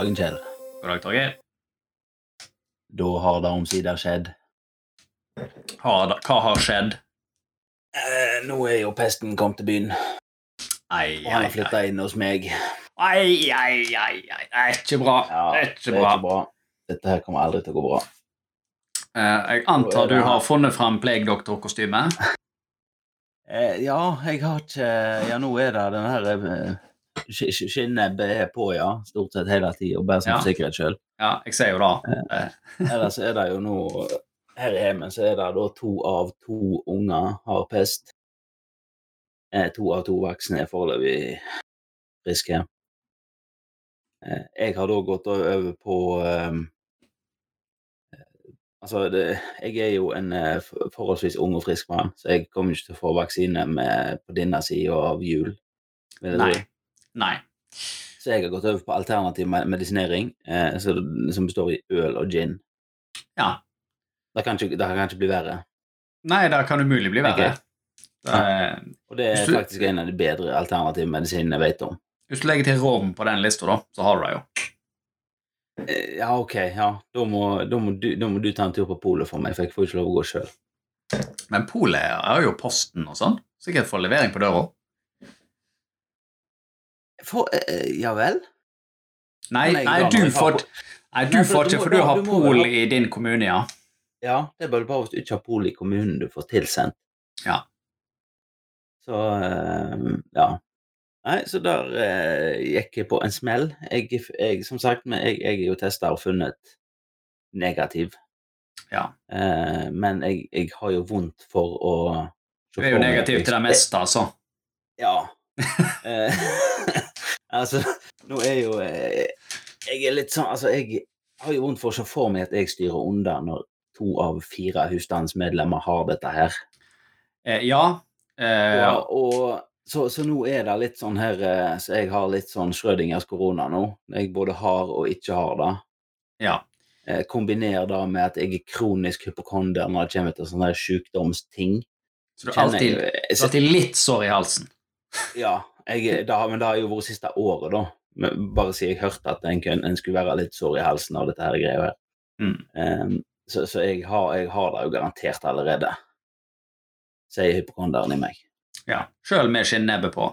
dagen, Kjell. God dag, Torgeir. Da har det omsider skjedd. Har det- Hva har skjedd? Eh, nå er jo pesten kommet til byen, Ei, og han har flytta inn hos meg. ei, ei, ei, ei. Det er ikke bra. Ja, det er ikke bra. Dette her kommer aldri til å gå bra. Eh, jeg antar du har funnet fram plegdoktorkostymet? Eh, ja, jeg har ikke Ja, nå er det den her sk- sk- Skinnnebbet er på, ja. Stort sett hele tida, bare som Ja. sikkerhet sjøl. Ja, jeg ser jo det. Eh, Ellers er det jo nå Her i hjemmet så er det da to av to unger har pest. Eh, to av to voksne er foreløpig friske. Eh, jeg har da gått over på eh, Altså, det, jeg er jo en forholdsvis ung og frisk mann, så jeg kommer ikke til å få vaksine med, på denne sida av jul. Nei. Nei. Så jeg har gått over på alternativ medisinering, eh, så, som består i øl og gin. Ja. Det kan ikke, det kan ikke bli verre. Nei, det kan umulig bli verre. Okay. Det er- Og det er du- faktisk en av de bedre alternative medisinene jeg vet om. Hvis du legger til rom på den lista, da, så har du det jo. Eh, Ja, ok, ja. Da må, da må, du, da må du ta en tur på polet for meg, for jeg får ikke lov å gå sjøl. Men polet har jo posten og sånn. Sikkert får levering på døra. For eh, Ja vel? Nei, nei, du får, nei, du får ikke, for du har pol i din kommune, ja. Ja, det er bare hvis du ikke har pol i kommunen du får tilsendt. Ja. Så eh, ja. Nei, så der eh, gikk jeg på en smell. Jeg, jeg som sagt, men jeg, jeg er jo testa og funnet negativ. Ja. Eh, men jeg, jeg har jo vondt for å Du er jo negativ til det meste, altså. Ja. Eh, altså, nå er jo jeg, Jeg er litt sånn Altså, jeg har jo vondt for å se for meg at jeg styrer under når to av fire husstandsmedlemmer har dette her. Eh, ja. Eh, Og, og så, så nå er det litt sånn her eh, Så jeg har litt sånn Schrødingers korona nå. Jeg både har og ikke har det. ja. Eh, kombiner det med at jeg er kronisk hypokonder når det kommer til sånne sykdomsting. Så du har alltid, jeg- har alltid litt sår i halsen. Ja, jeg, da, men det har jo vært siste året, da. Men Bare siden jeg hørte at en, en skulle være litt sår i halsen av dette her greia her. Mm. Um, så så jeg, har, jeg har det jo garantert allerede, sier hypokonderen i meg. Ja. Sjøl med skinnebbe på.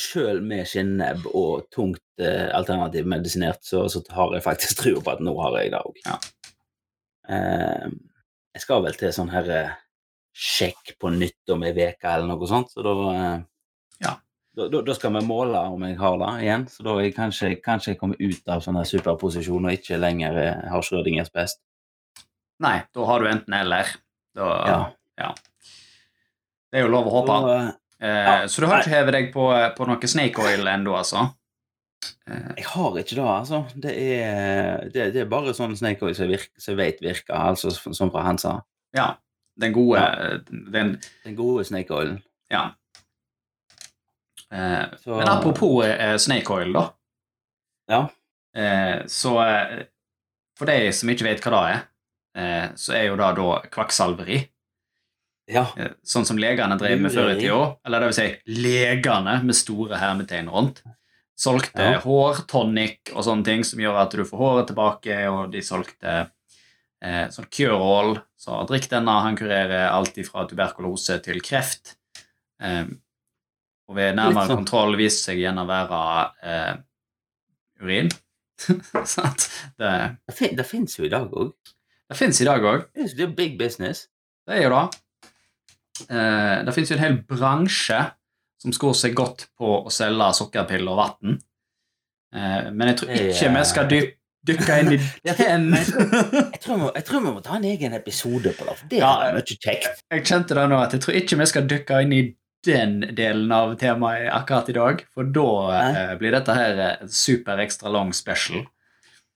Sjøl med skinnebb og tungt eh, alternativ medisinert, så, så har jeg faktisk trua på at nå har jeg det òg. Ja. jeg skal vel til sånn her eh, sjekk på nytt om ei uke eller noe sånt, så da eh. Da, da, da skal vi måle om jeg har det igjen, så da jeg kanskje, kanskje jeg kommer ut av sånn superposisjon og ikke lenger eh, har Schrødingers best. Nei, da har du enten eller. Da, Ja. Det er jo lov å håpe. Så, uh, Eh, ja. Så du har ikke hevet deg på, på noe snake oil ennå, altså? Eh, jeg har ikke det, altså. Det er, det, det er bare sånn snake oil som jeg, som vet virker, altså som fra Hansa. ja. Den gode Ja. Den, Den gode snake oilen. Ja. Eh, Så- Men apropos eh, snake oil, da. Ja. Eh, så eh, for de som ikke vet hva det er, eh, så er jo det da kvakksalveri. Ja. Sånn som legene drev med før i tida. Eller det vil si legene med store hermetegn rundt. Solgte Ja. hårtonic og sånne ting som gjør at du får håret tilbake, og de solgte eh, sånn cure-all. Så drikk denne, han kurerer alt fra tuberkulose til kreft. Eh, og ved nærmere sånn. kontroll viste seg igjen å være eh, urin. Det Det, det fins jo i dag òg. det fins i dag òg. Det er jo big business. Det er jo det. Eh, det finnes jo en hel bransje som skår seg godt på å selge sukkerpiller og vann. Eh, men jeg tror ikke vi skal dy dykke inn i Ja, den. Jeg tror, vi, må ta en egen episode på det, for det Ja. er mye kjekt. Jeg kjente det nå at jeg tror ikke vi skal dykke inn i den delen av temaet akkurat i dag, for da eh, blir dette her en super ekstra long special.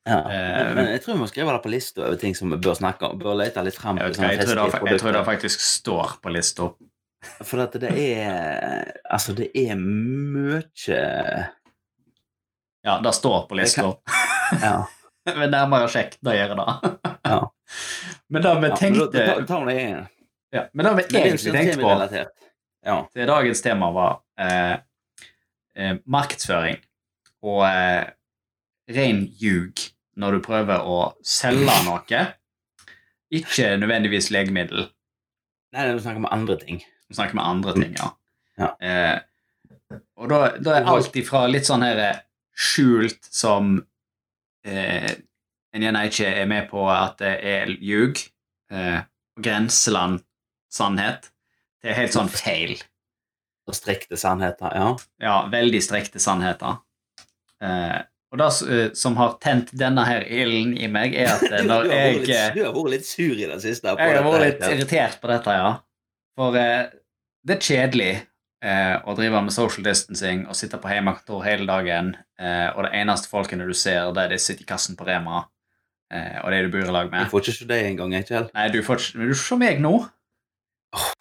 Ja. Eh, Men, men jeg tror vi må skrive det på lista over ting som vi bør snakke om. Bør lete litt frem Jeg, vet jeg, tror, det, jeg tror det faktisk står på lista. For at det er Altså, det er mye Ja, det står på lista. Ja. Ved nærmere sjekk, da gjør det. Ja. Men det vi ja men da- tenkte det ja, Men det vi egentlig tenkte på. Ja. til dagens tema var eh, eh, markedsføring. Og eh, ren ljug når du prøver å selge noe. Ikke nødvendigvis legemiddel. Nei, du snakker om andre ting. Du snakker med andre ting, ja. Ja. Eh, og da, da er alt ifra litt sånn her eh, skjult som eh, en gjerne ikke er med på at det er ljug, eh, grenseland sannhet, det er helt sånn feil. Og strekte sannheter, ja. Ja, veldig strekte sannheter. Eh, og det eh, som har tent denne her ilden i meg, er at eh, når jeg du har vært litt sur i det siste. på Jeg har vært litt irritert på dette, ja. For eh, det er kjedelig eh, å drive med social distancing og sitte på hjemmekontor hele dagen, eh, og det eneste folkene du ser, det er de sitter i kassen på Rema, eh, og de du bor i lag Du med. får ikke se deg engang, Kjell. Nei, du får ikke Men du ser meg nå.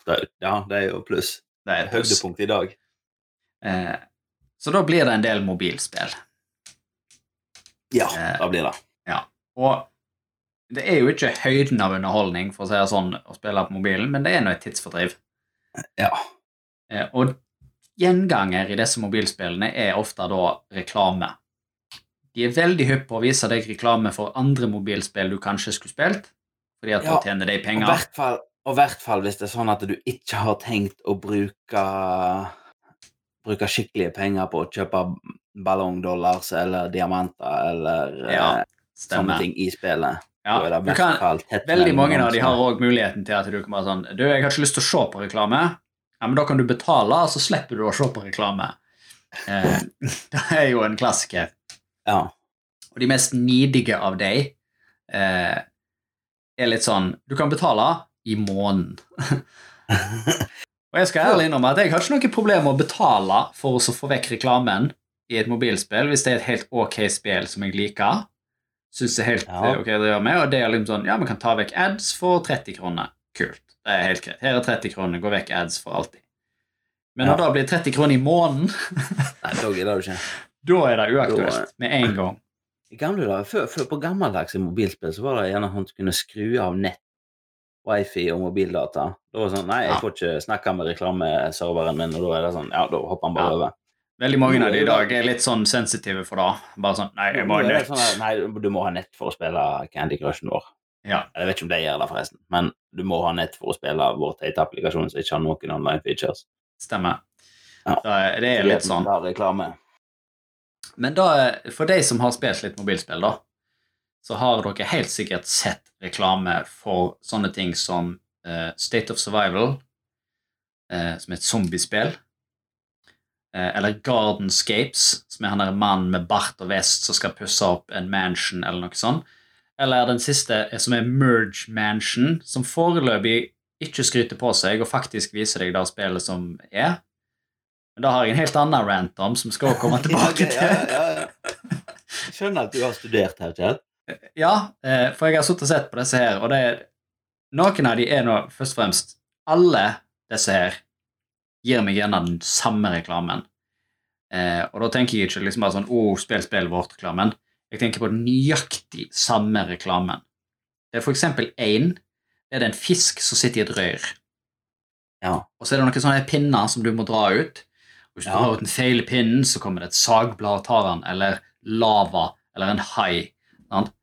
Det, ja, det er jo pluss. Det er et. Høydepunkt i dag. Eh, så da blir det en del mobilspill. Ja, Eh, da blir det. Og det er jo ikke høyden av underholdning, for å si det sånn, å spille på mobilen, men det er nå et tidsfordriv. Ja. Eh, og gjenganger i disse mobilspillene er ofte da reklame. De er veldig hypp på å vise deg reklame for andre mobilspill du kanskje skulle spilt, fordi at Ja, da tjener de Ja, i hvert fall, og hvert fall hvis det er sånn at du ikke har tenkt å bruke bruke skikkelige penger på å kjøpe ballongdollars eller diamanter eller Ja, sånne ting i spillet. Ja, da er det i du hvert kan, fall tett veldig mange av de har òg muligheten til at du kan bare sånn Du, jeg har ikke lyst til å se på reklame. Ja, men da kan du betale, og så slipper du å se på reklame. Eh, det er jo en klassiker. Ja. Og de mest nidige av deg eh, er litt sånn Du kan betale i måneden. Og jeg skal ærlig innrømme at jeg har ikke noe problem med å betale for å få vekk reklamen i et mobilspill hvis det er et helt ok spill som jeg liker. Synes det er helt Ja. ok det gjør med, og det er liksom sånn Ja, vi kan ta vekk ads for 30 kroner. Kult. Det er helt greit. Her er 30 kroner, gå vekk ads for alltid. Men når Ja. det blir 30 kroner i måneden, Nei, da gidder du ikke. da er det uaktuelt med en gang. I gamle dager, på i mobilspill, så var det gjerne han som kunne skru av nett, wifi og mobildata. Da var det sånn Nei, jeg får ikke snakke med reklameserveren min, og da er det sånn Ja, da hopper han bare Ja. over. Veldig mange av de i dag er litt sånn sensitive for det. Bare sånn Nei, jeg må ha nett. sånn nei, du må ha nett for å spille Candy Crushen vår. Ja. Jeg vet ikke om det gjør det, forresten, men du må ha nett for å spille vår teite applikasjon som ikke har noen online features. Stemmer. Ja. Det er, det er litt sånn. Men da, for de som har spilt litt mobilspill, da, så har dere helt sikkert sett reklame for sånne ting som uh, State of Survival, uh, som er et zombiespill, uh, eller Gardenscapes, som er han der mannen med bart og vest som skal pusse opp en mansion, eller noe sånt. Eller den siste, som er Merge Mansion, som foreløpig ikke skryter på seg og faktisk viser deg det spillet som er. Men da har jeg en helt annen rant om, som skal komme tilbake til. ja, ja, ja. Skjønner at du har studert her, Kjell. Ja, eh, for jeg har sittet og sett på disse her, og det er, noen av de er nå først og fremst Alle disse her gir meg gjerne den samme reklamen. Eh, og da tenker jeg ikke liksom bare sånn 'Å, spill, spill vårt'-reklamen. Jeg tenker på nøyaktig samme reklamen. Det er for eksempel én. Det er det en fisk som sitter i et rør. Ja. Og så er det noen sånne pinner som du må dra ut. Og hvis du Ja. drar ut den feile pinnen, så kommer det et sagblad og tar den, eller lava, eller en hai. Sant?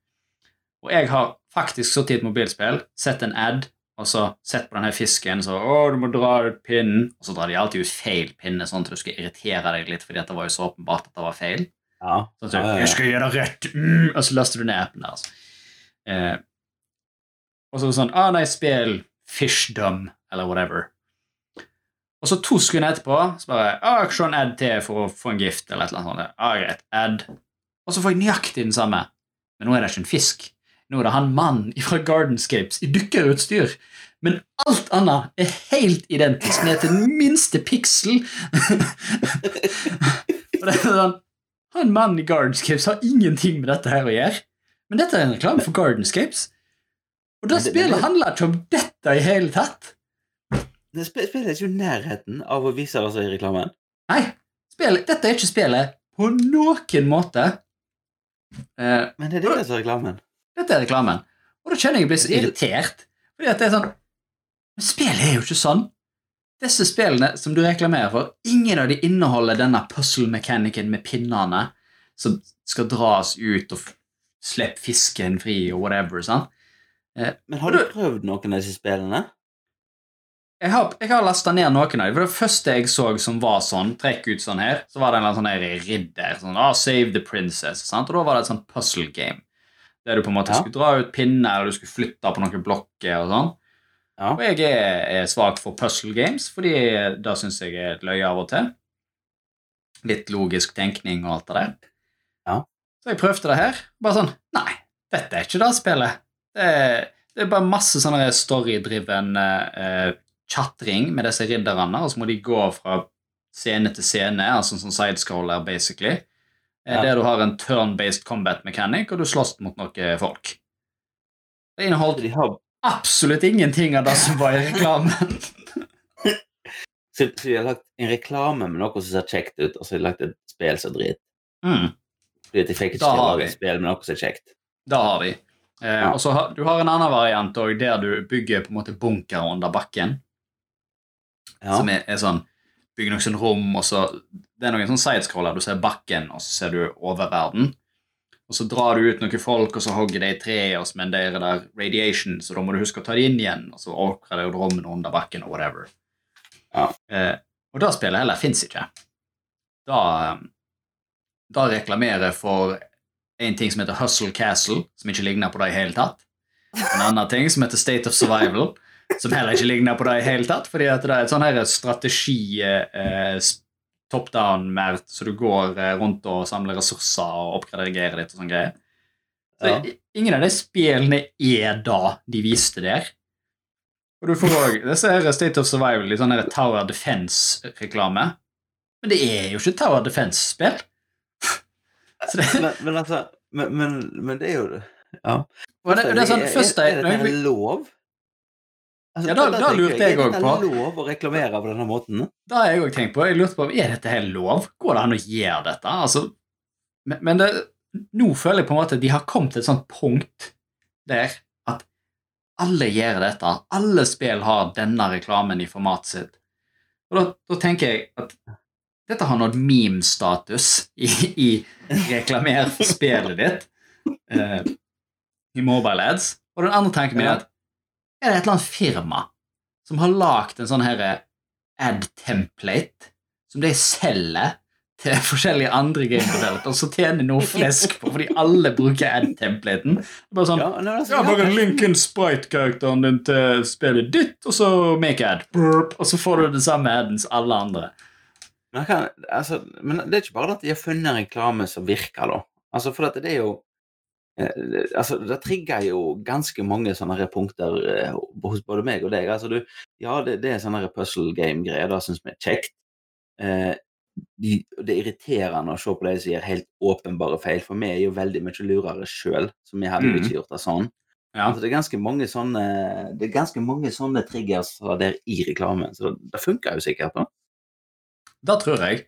Og jeg har faktisk sittet i et mobilspill, sett en ad, og så sett på denne fisken, så 'Å, du må dra ut pinnen', og så drar de alltid ut feil pinne, sånn at du skal irritere deg litt, fordi det var jo så åpenbart at det var feil. Ja. Sånn at du. 'Jeg skal gjøre det rett', mm, og så laster du ned appen der. Altså. Eh, og så sånn 'Å, nei, spill Fishdom', eller whatever. Og så to sekunder etterpå så bare ah, kan ad til for å få en gift', eller et eller annet sånt. Ah, greit, ad. Og så får jeg nøyaktig den samme. Men nå er det ikke en fisk. Nå er det han mannen fra Gardenscapes i dykkerutstyr. Men alt annet er helt identisk, ned til den minste piksel. Og det er sånn, Han mannen i Gardenscapes har ingenting med dette her å gjøre. Men dette er en reklame for Gardenscapes. Og det Men handler spillet det- handler ikke om dette i hele tatt. Det sp- spillet er ikke i nærheten av å vise det seg i reklamen. Nei, spillet, dette er ikke spillet på noen måte. Eh, Men det er det som er reklamen. Dette er reklamen. Og da kjenner jeg jeg blir så er- irritert. Fordi at det er sånn Men spillet er jo ikke sånn. Disse spillene som du reklamerer for, ingen av de inneholder denne puzzle-mekanikken med pinnene. som skal dras ut og slippe fisken fri og whatever. sant? Men har du prøvd noen av disse spillene? Jeg har, jeg har lasta ned noen av dem. For det første jeg så som var sånn, trekk ut sånn her, så var det en sånn her ridder. sånn, ah, Save the princess. sant? Og da var det et sånt puzzle game. Der du på en måte Ja. skulle dra ut pinner, eller du skulle flytte på noen blokker og sånn. Ja. Og jeg er, er svak for puzzle games, fordi det syns jeg er et løye av og til. Litt logisk tenkning og alt det der. Ja. Så jeg prøvde det her. Bare sånn Nei, dette er ikke det spillet. Det er, det er bare masse sånne story-driven eh, chatring med disse ridderne, og så må de gå fra scene til scene, altså sånn sidescroller, basically. Eh, Ja. Der du har en turn-based combat mechanic, og du slåss mot noen folk. Det inneholdt De har, absolutt ingenting av det som var i reklamen. så, så de har lagt en reklame med noe som ser kjekt ut, og så har de lagt et spill som drit. Mm, Fordi de fikk ikke lage et spill med noe som er kjekt. det har de. Eh, Ja. Og så har, Du har en annen variant òg, der du bygger på en måte bunker under bakken. Ja. Som er, er sånn Bygger noen sånn rom, og så Det er noen sånn sidescroller. Du ser bakken, og så ser du oververden. Og så drar du ut noen folk, og så hogger de i tre, og det der radiation, så da må du huske å ta det inn igjen, og så åkrer du rommene under bakken, og whatever. Ja. Eh, og det spillet heller fins ikke. Da, eh, da reklamerer for en ting som heter Hustle Castle, som ikke ligner på det i hele tatt. En annen ting som heter State of Survival, som heller ikke ligner på det i hele tatt, fordi at det er et sånn her strategi eh, top down mer, så du går eh, rundt og samler ressurser og oppgraderer litt og sånn greier. Så Ja. Ingen av de spillene er da de viste der. Og du får òg disse her State of Survival, litt sånn Tower Defense-reklame. Men det er jo ikke Tower Defense-spill. Men, men altså men, men, men det er jo Ja. Altså, det, det er sånn, først er, er, jeg- dette lov? Altså, Ja, da- da, da lurte jeg Er på Er det lov å reklamere på denne måten? Da har jeg òg tenkt på. Jeg lurte på, Er dette her lov? Går det an å gjøre dette? Altså, men men det, nå føler jeg på en måte at de har kommet til et sånt punkt der at alle gjør dette. Alle spill har denne reklamen i formatet sitt. Og da, da tenker jeg at dette har nådd meme-status i, i reklamer for spillet ditt uh, i mobile ads. Og den andre tanken min er at er det et eller annet firma som har lagd en sånn her ad-template som de selger til forskjellige andre gamedevelopere så tjener noe flesk på fordi alle bruker ad-templaten. Bare sånn, Ja, nei, altså, ja, ja, bare inn sprite-karakteren din til spillet ditt, og så make ad. Burp, og så får du det samme aden som alle andre. Men, kan, altså, men det er ikke bare at de har funnet reklame som virker, da. Altså, for at det er jo eh, altså, Det trigger jo ganske mange sånne punkter eh, hos både meg og deg. Altså, du, ja, det, det er sånne puzzle game-greier, det syns vi er kjekt. Eh, de, det er irriterende å se på de som gjør helt åpenbare feil, for vi er jo veldig mye lurere sjøl, så vi hadde jo Mhm. ikke gjort det sånn. Ja. Altså, det er ganske mange sånne det er ganske mange sånne triggers der i reklamen, så det, det funker jo sikkert. da. Det tror jeg.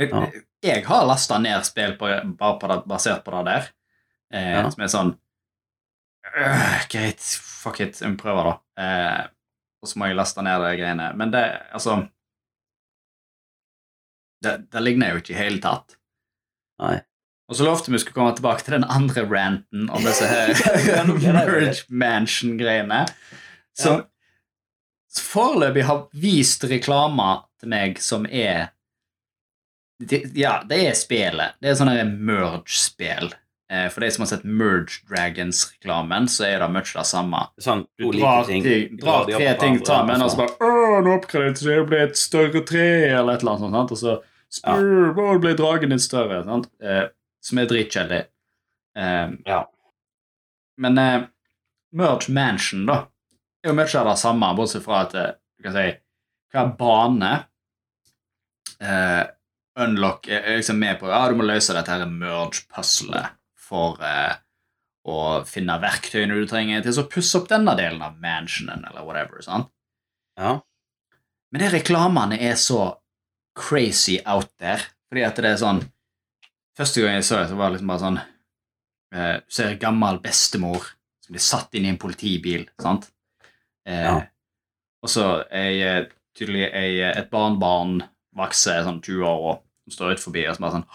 Jeg, Ja. jeg har lasta ned spill på, bare på det, basert på det der, eh, Ja. som er sånn øh, Greit, fuck it, vi prøver, da. Eh, og så må jeg laste ned de greiene. Men det, altså Det, det ligner jo ikke i hele tatt. Nei. Og så lovte vi skulle komme tilbake til den andre ranten om disse her. Merge Mansion-greiene. Som Ja. foreløpig har vist reklamer til meg som er det, Ja, det er spelet. Det er sånne Merge-spill. Eh, For de som har sett Merge Dragons-reklamen, så er det mye det samme. Sånn, Du drar, ting, ting, drar de tre opp ting sammen, og så sånn. bare Åh, nå oppgraderte så det ble et større tre, eller et eller annet sånt. Og så spør, «Å, ble dragen din større? Sant? Eh, som er dritkjedelig. Eh, Ja. men eh, Merge Mansion, da, er jo mye av det samme, bortsett fra at eh, du kan si hver bane eh, Unlock er er liksom med på Ja, du må løse dette her merge-puzzlet for eh, å finne verktøyene du trenger til å pusse opp denne delen av mansionen, eller whatever. sant? ja. Men de reklamene er så crazy out there, fordi at det er sånn Første gang jeg så det, så var det liksom bare sånn eh, Du ser en gammel bestemor som blir satt inn i en politibil, sant? Eh, Ja. Og så er jeg tydelig ei, et barnebarn vokser sånn 20 år, og som står ut forbi, og så bare sånn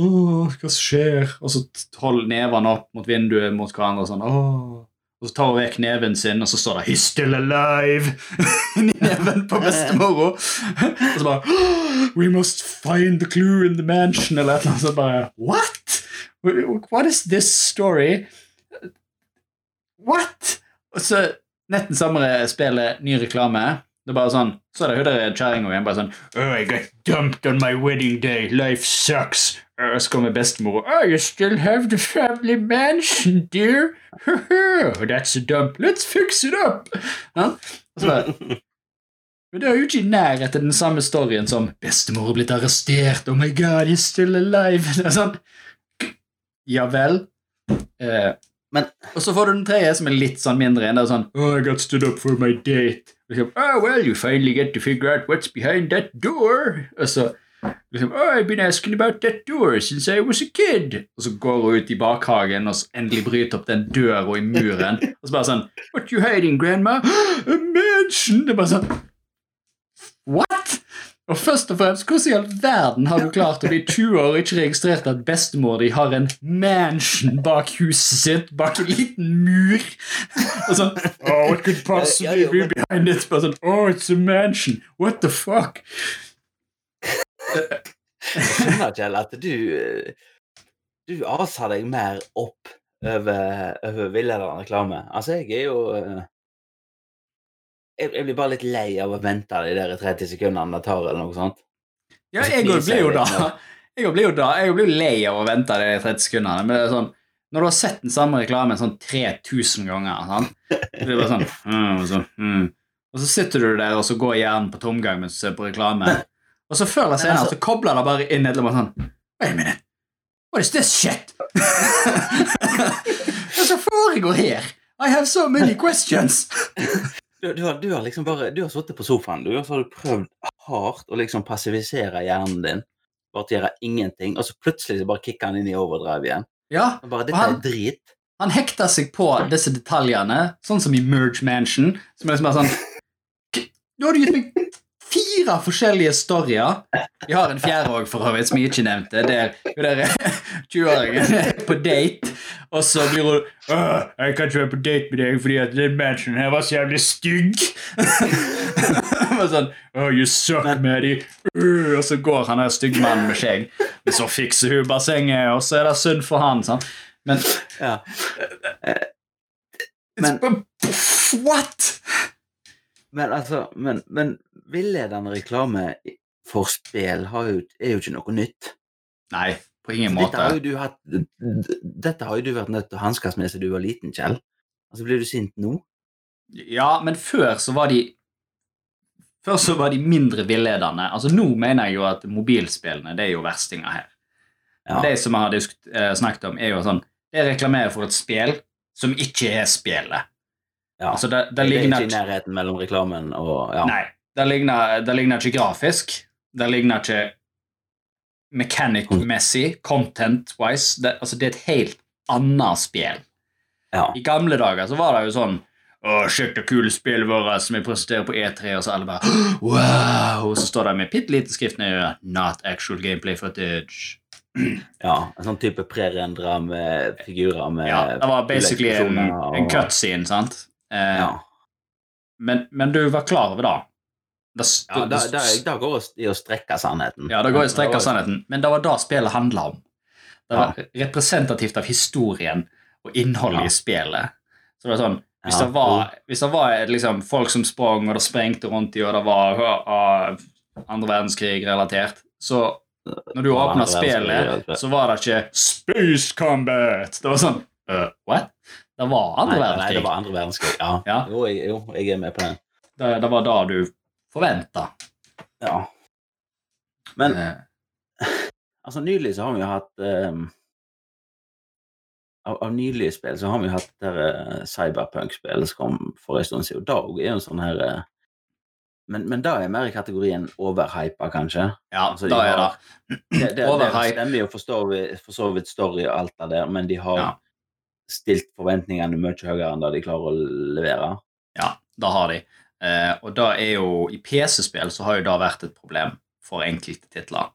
Åh, hva skjer? Og så holder nevene opp mot vinduet mot hverandre og sånn Åh. Og så tar hun vekk neven sin, og så står det 'He's still alive' inni neven på bestemora. Og så bare We must find the clue in the mansion, eller et eller annet. Så bare What? What is this story? What? Og så netten samme spillet, ny reklame. Det er bare sånn, Så er det hun der kjerringa igjen bare sånn oh, I got dumped on my wedding day. Life sucks. Og så kommer bestemor. Oh, you still have the family mansion, dear. That's a dump. Let's fix it up. Ja? Bare, men det er jo ikke i nærheten av den samme storyen som 'Bestemor har blitt arrestert', 'Oh my God, he's still alive'. Det er sånn, Ja vel. Eh, Men og så får du den tredje, som er litt sånn mindre enn det sånn oh, I got stood up for my date. Liksom, oh, well, you finally get to figure out what's behind that door. Og så liksom, oh, I've been asking about that door since I was a kid. Og så går hun ut i bakhagen og så endelig bryter opp den døra i muren. Og så bare sånn What you hiding, grandma? A mansion! Det er bare sånn What? Og først og fremst, Hvordan i all verden har du klart å bli 20 år og ikke registrert at bestemor di har en mansion bak huset sitt, bak en liten mur? Og sånn oh, What could possibly be behind it? Bare sånn, oh, it's a mansion. What the fuck? jeg skjønner, ikke at du Du aser deg mer opp over, over villedende reklame. Altså, jeg er jo eh, jeg, jeg blir bare litt lei av å vente de der 30 sekundene det tar, eller noe sånt. Ja, jeg òg blir jo da. Jeg blir jo da, jeg blir lei av å vente de 30 sekundene. Men det er sånn, når du har sett den samme reklamen sånn 3000 ganger sant? Det er bare sånn, mm, så, mm. og så sitter du der og så går hjernen på tomgang mens du ser på reklame. Og så før eller Men senere altså- så kobler det bare inn et eller annet sånn Wait a minute. What is this shit? Hva som foregår her? I have so many questions. Du, du, har, du har liksom bare Du har sittet på sofaen, du, og så har du prøvd hardt å liksom passivisere hjernen din. Bare til å gjøre ingenting, og så plutselig så bare kicker han inn i overdrev igjen. Ja, Og bare, Dette han- er drit. Han hekter seg på disse detaljene, sånn som i Merge Mansion. Som er liksom bare sånn Nå har du gitt meg fire forskjellige storyer. Vi har en fjerde òg, for øvrig, som jeg ikke nevnte. Der hun der 20-åringen er på date, og så blir hun «Åh, 'Jeg kan ikke være på date med deg fordi at den mansionen her var så jævlig stygg'. Og sånn, oh, you suck, Maddie. Uh, og så går han der styggmannen med skjegg. Men så fikser hun bassenget, og så er det synd for han. Sånn. Men Ja. Men- What?! Men altså, men, men villedende reklame for spill har jo, er jo ikke noe nytt. Nei, på ingen Dette har måte. jo du hatt Dette har jo du vært nødt til å hanskes med siden du var liten, Kjell. Altså, blir du sint nå? Ja, men før så var de Før så var de mindre villedende. Altså Nå mener jeg jo at mobilspillene det er jo verstinger her. Ja. Det som jeg har eh, snakket om, er jo sånn Det reklamerer for et spill som ikke er spillet. Ja. Altså, det, det det er ikke i nærheten mellom reklamen og ja. Nei, det ligner, det ligner ikke grafisk. Det ligner ikke mechanic-messig, content-wise. Det, altså, det er et helt annet spill. ja. I gamle dager så var det jo sånn Å, sjekk det kule spillet vårt som vi presenterer på E3, og så alle bare Wow! Og så står det med bitte liten skrift nede Not actual gameplay footage. ja. En sånn type prerendra med figurer med Ja, det var basically en, en cutscene, sant? Eh, Ja. men, men du var klar over det? Det, ja da, det, det går det i å strekke sannheten. Ja, det går i å strekke sannheten, men det var det spillet handla om. Det var representativt av historien og innholdet Ja. i spillet. Så det var sånn, Hvis det var, hvis det var liksom, folk som sprang, og det sprengte rundt i, og det var uh, andre verdenskrig relatert, så når du Det åpna spillet, så var det ikke Space Combat! Det var sånn uh, What? Det var andre Nei, nei, det var andre verdenskrig. Ja. Ja. Jo, jeg, jo, jeg er med på den. det, det var da du forventa. Ja. Men Eh, altså, nylig så har vi jo hatt um, av, av nylige spill så har vi jo hatt det der eh, cyberpunk-spillet som kom for en stund siden. Og det er jo en sånn her uh, men, men da er mer i kategorien overhypa, kanskje. ja, Altså, de da er det. Det, det, det stemmer jo for så vidt story og alt det der, men de har Ja. Stilt forventningene mye høyere enn det de klarer å levere. Ja, det har de. Eh, og da er jo I PC-spill så har jo det vært et problem for enkelte titler.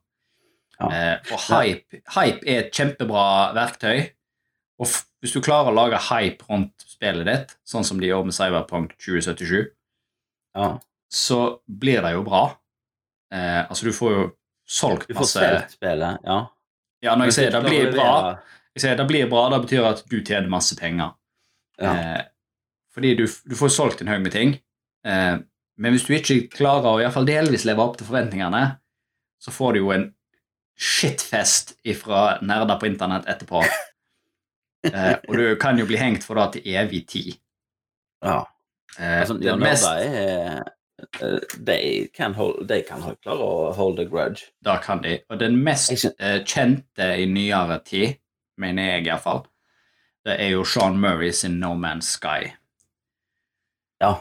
Ja. Eh, og hype, hype er et kjempebra verktøy. Og hvis du klarer å lage hype rundt spillet ditt, sånn som de gjør med Cyberpunk 2077, ja. så blir det jo bra. Eh, altså, du får jo solgt masse Du får solgt spillet, ja. Ja, når jeg sier det blir bra, sier det blir bra, det betyr at du tjener masse penger. Ja. Eh, fordi du, du får solgt en haug med ting. Eh, men hvis du ikke klarer å i fall delvis leve opp til forventningene, så får du jo en shitfest ifra nerder på internett etterpå. Eh, og du kan jo bli hengt for det til evig tid. ja. Eh, Altså, det mest, er Uh, de kan, hold, de kan klare å holde a grudge. da kan de. Og den mest uh, kjente i nyere tid, mener jeg iallfall, det er jo Sean Murray sin No Man's Sky. Ja.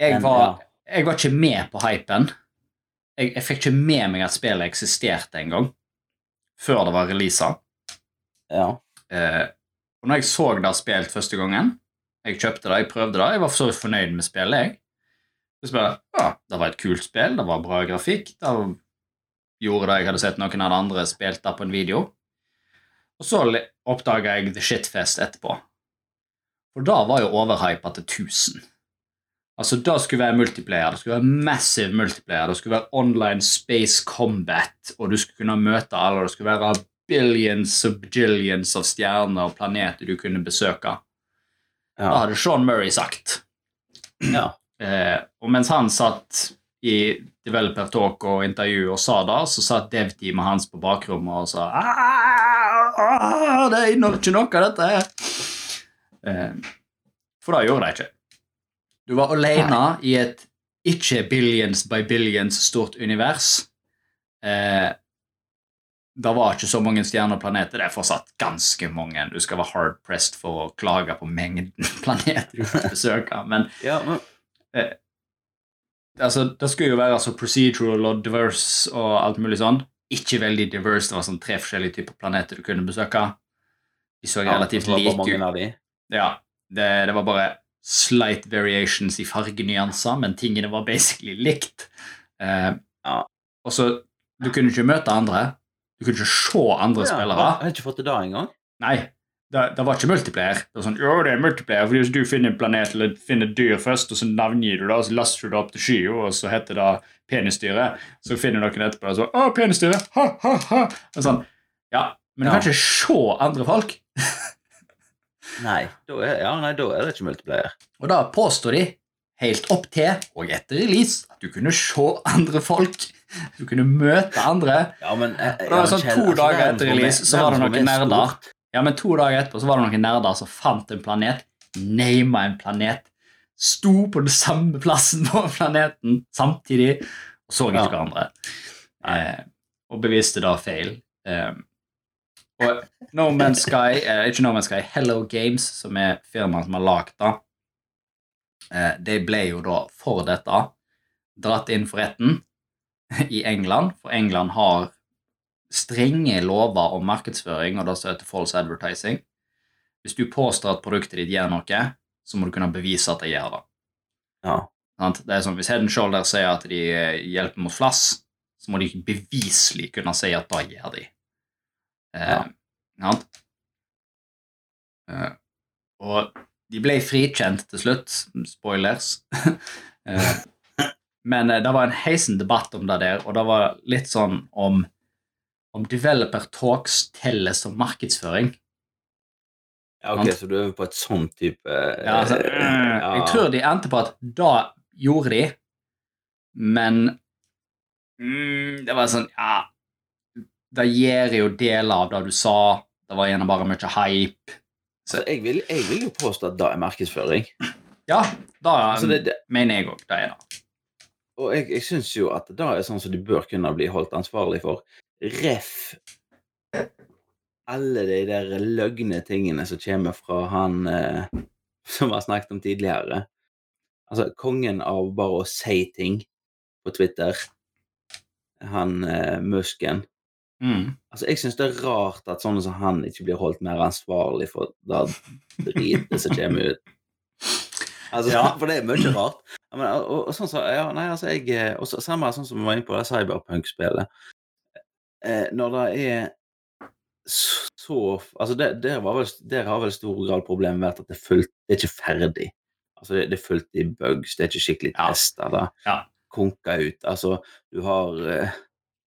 Jeg var, jeg var ikke med på hypen. Jeg, jeg fikk ikke med meg at spillet eksisterte engang, før det var releasa. Ja. Eh, og når jeg så det spilt første gangen, jeg kjøpte det, jeg prøvde det, jeg var for så vidt fornøyd med spillet. jeg. Så bare, ja, Det var et kult spill, det var bra grafikk. Det gjorde det jeg hadde sett noen av de andre spilt det på en video. Og så oppdaga jeg The Shitfest etterpå. For da var jo overhypa til 1000. Altså, Da skulle være multiplayer, det skulle være massive multiplayer, det skulle være online space combat, og du skulle kunne møte alle, det skulle være billions og bajillions av stjerner og planeter du kunne besøke. Ja. Da hadde Sean Murray sagt. ja. Eh, og mens han satt i Developer Talk og intervju og sa det, så satt dev-teamet hans på bakrommet og sa «Ah, ah, Det er ikke noe av dette her. Eh, for det gjorde de ikke. Du var alene i et ikke billions by billions stort univers. Eh, det var ikke så mange stjerner og planeter. Det er fortsatt ganske mange. Du skal være hard pressed for å klage på mengden planeter du får besøke. Men ja men, altså, det skulle jo være så procedural og diverse og alt mulig sånn. Ikke veldig diverse. Det var sånn tre forskjellige typer planeter du kunne besøke. De så ja, relativt var bare like ut. Ja, det, det var bare slight variations i fargenyanser, men tingene var basically likt. Eh, Ja. Og så Du kunne ikke møte andre. Du kunne ikke se andre Ja, spillere. Jeg har ikke fått det da engang. Nei, det, det var ikke multiplayer. Det var sånn, jo, det er multiplayer, fordi hvis du finner en planet eller finner et dyr først, og så navngir du det, og så laster du det opp til skya, og så heter det penisdyret, så finner noen etterpå og så, å, penisdyret, ha, ha, ha. Og sånn, ja, men du Ja. kan ikke se andre folk. Nei, da er, ja, nei, da er det ikke multiplayer. Og da påstår de, helt opp til og etter release, at du kunne se andre folk. Du kunne møte andre. Ja, men jeg, det var ja, sånn Kjell, to altså, dager etter release, så var det noen er nerder. Ja, men to dager etterpå så var det noen nerder som fant en planet, nama en planet, sto på den samme plassen på planeten samtidig, og så ikke Ja. hverandre. Eh, og beviste da feil. Eh, og No Man's Sky, eh, ikke No Man's Sky, Hello Games, som er firmaet som har lagd det, eh, de ble jo da for dette dratt inn for retten i England, for England har strenge lover om markedsføring og det som heter false advertising. Hvis du påstår at produktet ditt gjør noe, så må du kunne bevise at det gjør det. Ja. Det er sånn, Hvis Head Shoulder sier at de hjelper mot flass, så må de beviselig kunne si at det gjør de. Eh, Ja. Eh, Eh, og de ble frikjent til slutt. Spoilers. eh, men eh, det var en heisen debatt om det der, og det var litt sånn om om developer talks teller som markedsføring. Ja, ok, så du er på et sånn type eh, Ja, altså, øh, ja. Jeg tror de endte på at da gjorde de, men mm, Det var sånn Ja, det gir jo deler av det du sa. Det var gjerne bare mye hype. Så jeg vil, jeg vil jo påstå at det er markedsføring. Ja, da Altså, det, det, mener jeg òg det er det. og jeg, jeg syns jo at det er sånn som de bør kunne bli holdt ansvarlig for. Ref alle de der løgne tingene som kommer fra han eh, som vi har snakket om tidligere. Altså, kongen av bare å si ting på Twitter. Han eh, Musken. Mm. Altså, jeg syns det er rart at sånne som han ikke blir holdt mer ansvarlig for det dritet som kommer ut. Altså, Ja. For det er mye rart. Men, og, og, og sånn så, ja, nei, altså, jeg, og så, Samme sånn som vi var inne på det Cyberpunk-spillet. Eh, når det er så Altså, der, der, var vel, der har vel stor grad problemet vært at det fullt Det er ikke ferdig. Altså, det, det er fullt i bugs, det er ikke skikkelig Ja. testa. Det Ja. konker ut. Altså, du har eh,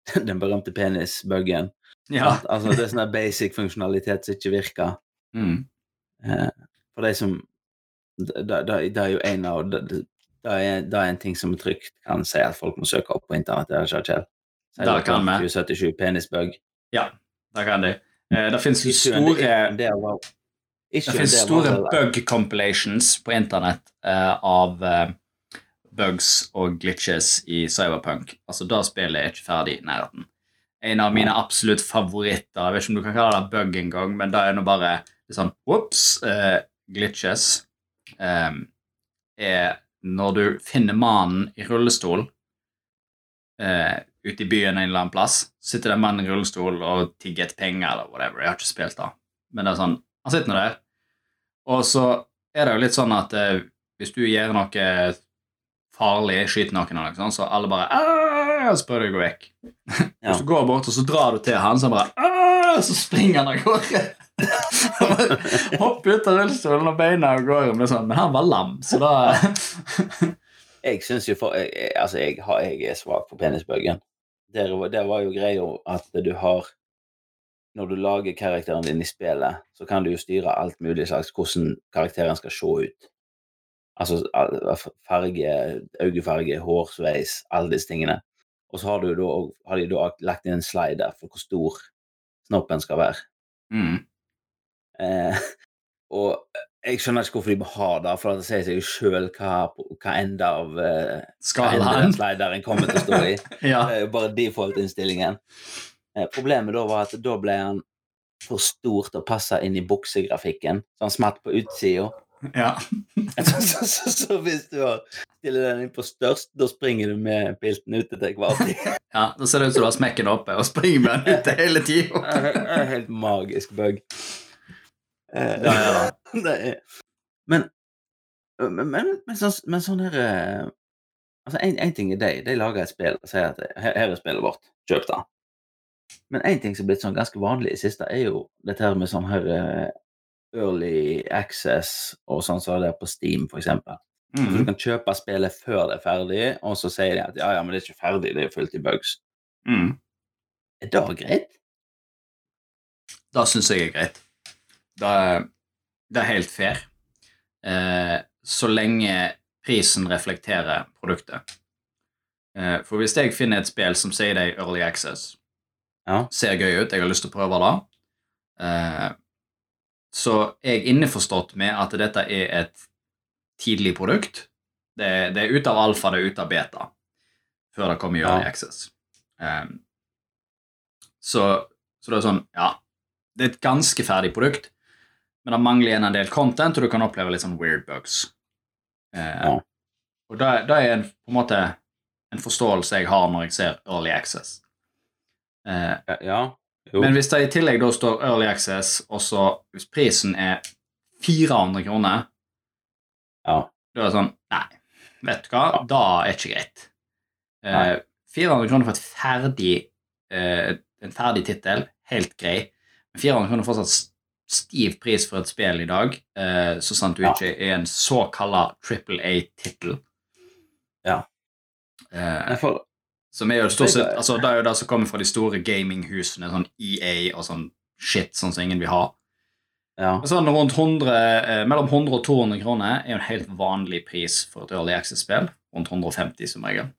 den berømte penisbuggen. Ja. At, altså, det er sånn basic funksjonalitet som ikke virker. Mm. Eh, for de som Det det- det er jo en av Det, det, det er, det er en ting som trygt kan si at folk må søke opp på internett. Det er ikke Kjell. Da kan vi. 2077 penisbug. ja, det kan de. Eh, det finnes store det finnes store bug compilations på internett eh, av eh, bugs og glitches i Cyberpunk. Altså, da spillet er ikke ferdig i nærheten. En av mine absolutt favoritter, jeg vet ikke om du kan kalle det bug engang, men da er det bare sånn whoops, eh, glitches, eh, er når du finner mannen i rullestol eh, ute i byen en eller annen plass, Så sitter det en mann i rullestol og tigger etter penger eller whatever. Jeg har ikke spilt da. Men det er sånn, han sitter nå der. Og så er det jo litt sånn at eh, hvis du gjør noe farlig, skyter noen eller noe sånt, så alle bare «Aah!» og prøver du å gå vekk. Ja. Og så går du bort, og så drar du til han, så bare «Aah!» Så springer han av gårde. Hopper ut av rullestolen og beina av gårde. Men, sånn, men han var lam, så da Jeg syns jo for jeg, Altså, jeg, har, jeg er svak for penisbuggen. Det var, var jo greia at du har Når du lager karakteren din i spillet, så kan du jo styre alt mulig slags hvordan karakteren skal se ut. Altså farge, øyefarge, hårsveis, alle disse tingene. Og så har, du da, har de da lagt inn en slider for hvor stor snoppen skal være. mm. Eh, og jeg skjønner ikke hvorfor de må ha det, for det sier seg sjøl hva, hva enda av uh, Skalaen. slideren kommer til å stå i. Ja. Det er jo bare default-innstillingen. Uh, problemet da var at da ble han for stor til å passe inn i buksegrafikken, så han smatt på utsida. ja. Så, så, så, så hvis du har stiller den inn på størst, da springer du med pilten ute til hver tid. ja. Da ser det ut som du har smekken oppe og springer med den ute hele tida. Helt magisk bug. Eh, Ja, ja, det er Men, men, men, men, så, men sånn her eh, Altså, én ting er de. De lager et spill og sier at her, her er spillet vårt, kjøp det. Men en ting som er blitt sånn ganske vanlig i siste, er jo dette her med sånn her eh, early access og sånn som det er på Steam, for eksempel. Så du Mm. kan kjøpe spillet før det er ferdig, og så sier de at ja, ja, men det er ikke ferdig, det er fullt i bugs. Mm. Er det greit? Da syns jeg er greit. Da er, det er helt fair. Eh, så lenge prisen reflekterer produktet. Eh, for hvis jeg finner et spill som sier det i early access, Ja. ser gøy ut, jeg har lyst til å prøve det, eh, så er jeg innforstått med at dette er et tidlig produkt. Det, det er ute av alfa, det er ute av beta, før det kommer i early Ja. access. Eh, så, så det er sånn, ja, det er et ganske ferdig produkt, men det mangler igjen en del content, og du kan oppleve litt sånn weird bugs. Eh, Ja. Og da er en, på en måte en forståelse jeg har når jeg ser early access. Eh, Ja. ja. Men hvis det i tillegg da står early access, og så hvis prisen er 400 kroner, ja. da er det sånn Nei, vet du hva, Ja. da er ikke greit. Eh, 400 kroner for ferdig, eh, en ferdig tittel, helt grei. Men 400 kroner er fortsatt stiv pris for et spill i dag, eh, så sant du ikke er en såkalla triple A-tittel. Ja. Eh, får... som er jo stort sett, altså Det er jo det som kommer fra de store gaminghusene, sånn EA og sånn shit, sånn som ingen vil ha. ja. Sånn rundt 100, eh, Mellom 100 og 200 kroner er jo en helt vanlig pris for et Early Access-spill. Rundt 150 som regel.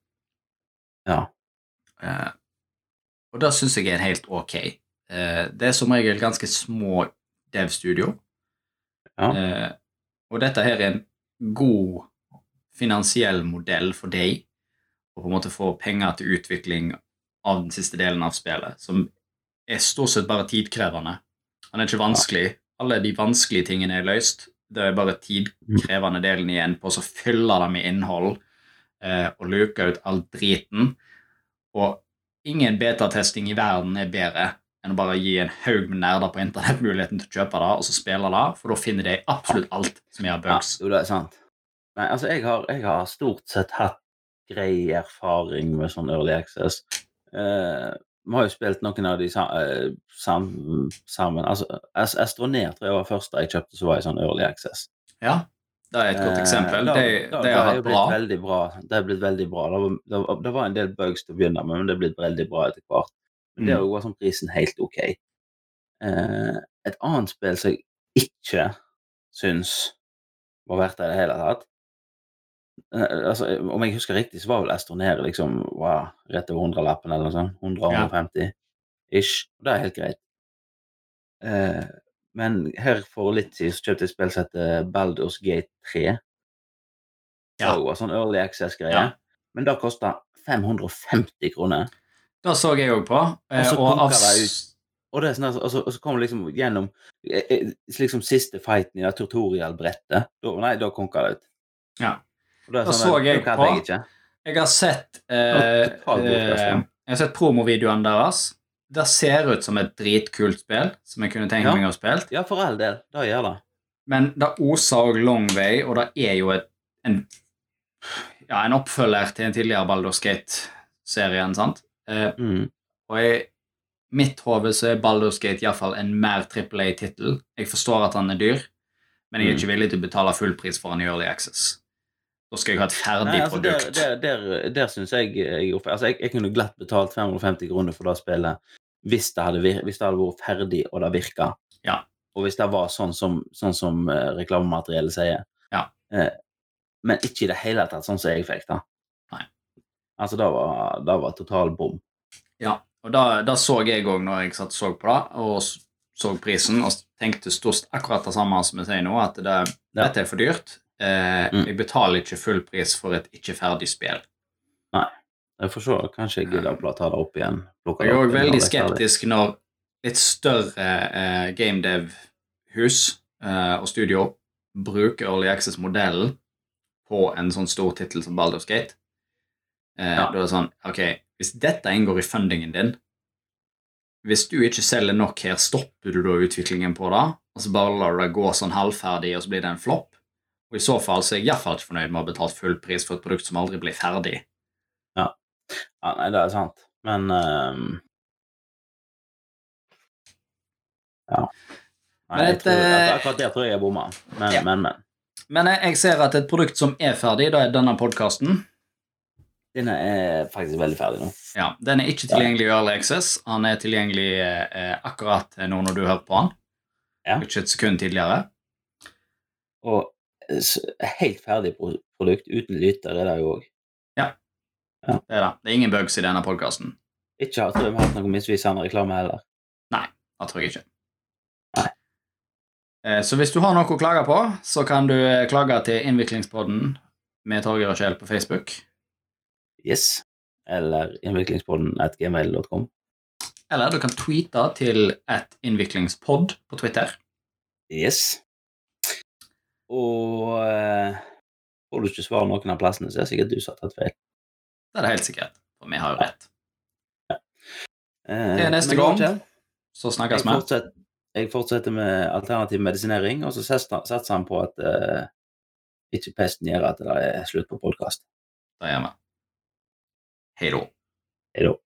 Ja. Eh, og det syns jeg er helt ok. Eh, det er som regel ganske små dev-studio. Ja. Eh, og dette her er en god finansiell modell for deg å på en måte få penger til utvikling av den siste delen av spillet, som er stort sett bare tidkrevende. Den er ikke vanskelig. Alle de vanskelige tingene er løst. Det er bare tidkrevende delen igjen på å fylle det med innhold eh, og luke ut all driten. Og ingen betatesting i verden er bedre enn å bare gi en haug med nerder på internett muligheten til å kjøpe det, og så spille det, for da finner de absolutt alt som gjør bugs. Ja, det er sant. Nei, altså, jeg har, jeg har stort sett hatt grei erfaring med sånn early access. Uh, vi har jo spilt noen av de eh, sam, sammen. Altså, As- Astroneer tror jeg var første jeg kjøpte som var i sånn Early Access. Ja, det er et godt eksempel. Eh, Det, har vært bra. bra. Det er blitt veldig bra. Det var, det var, det var en del bugs til å begynne med, men det er blitt veldig bra etter hvert. Men det Mm. var sånn prisen helt ok. Eh, et annet spill som jeg ikke syns var verdt det i det hele tatt eh, altså, Om jeg husker riktig, så var vel Astroneer liksom wow, rett over 100-lappen eller noe sånt. 100-150 ish. Og det er helt greit. Eh, men her for litt siden så kjøpte jeg et spill som heter Baldur's Gate 3. Ja. Det var sånn Early Access-greie. Ja. Men det kosta 550 kroner. Det så jeg òg på. eh, Og så Og av, det. Og, det er sånn, altså, og så kommer liksom gjennom eh, eh, liksom siste fighten i det tutorial-brettet. Da, nei, da konka det ut. Ja. Og det Da sånn, så jeg, jeg på. Jeg. Jeg har sett eh, eh. Jeg har sett promovideoen deres. Det ser ut som et dritkult spill som jeg kunne tenkt Ja. meg å spille. Ja, for all del. Det gjør det. Men det oser òg long way, og det er jo et, en, ja, en oppfølger til en tidligere Baldur's Gate-serien, sant? Eh, Mm. og i mitt hode så er Baldur's Gate iallfall en mer Triple A-tittel. Jeg forstår at han er dyr, men jeg er Mm. ikke villig til å betale full pris for han i Early Access. Da skal jeg ha et ferdig Nei, altså, produkt. der, der, der syns jeg jeg, gjorde feil. altså, jeg, jeg kunne glatt betalt 550 kroner for det spillet hvis det hadde, hvis det hadde vært ferdig og det virka. Ja. Og hvis det var sånn som, sånn som eh, reklamemateriellet sier. Ja. Eh, men ikke i det hele tatt sånn som jeg fikk det. Altså, det var, det var total bom. Ja, og da så jeg òg når jeg satt så på det, og så prisen, og tenkte stort akkurat det samme som jeg sier nå, at det, Ja. dette er for dyrt. Eh, Mm. Jeg betaler ikke full pris for et ikke ferdig spill. Nei. Jeg får se. Kanskje jeg gidder å ta det opp igjen. Jeg er det òg veldig det skeptisk når litt større eh, gamedev-hus eh, og studio bruker Early Access-modellen på en sånn stor tittel som Baldur's Gate. Eh, Ja. Da er det sånn Ok, hvis dette inngår i fundingen din Hvis du ikke selger nok her, stopper du da utviklingen på det? Og så bare lar du det gå sånn halvferdig, og så blir det en flopp? Og I så fall så er jeg iallfall ikke fornøyd med å ha betalt full pris for et produkt som aldri blir ferdig. Ja, nei, det er sant. Men um... Ja. Nei, Men jeg et, tror, at eh, akkurat der tror jeg jeg bomma. Men, Ja. men, men. Men jeg, jeg ser at et produkt som er ferdig, da er denne podkasten. Denne er faktisk veldig ferdig nå. Ja, Den er ikke tilgjengelig i Early Access. Han er tilgjengelig eh, akkurat nå når du hørte på han. Ja. Ikke et sekund tidligere. Og eh, helt ferdig produkt uten lytter er det jo òg. Det er det. Det er ingen bugs i denne podkasten. Ikke har vi har hatt noe misvisende reklame heller. Nei, Det tror jeg ikke. Nei. Eh, Så hvis du har noe å klage på, så kan du eh, klage til Innviklingspodden med Torgeir og Kjell på Facebook. Yes. Eller innviklingspodden at gmail.com. Eller du kan tweete til at innviklingspod på Twitter. Yes. Og eh, får du ikke svar noen av plassene, så er det sikkert du som har tatt feil. Det er det helt sikkert. For vi har jo rett. Eh, Det er neste gang. Så snakkes vi. Fortsett, jeg fortsetter med alternativ medisinering, og så satser han på at eh, ikke pesten gjør at det er slutt på podkast. Det gjør vi. Hei da. Hei da.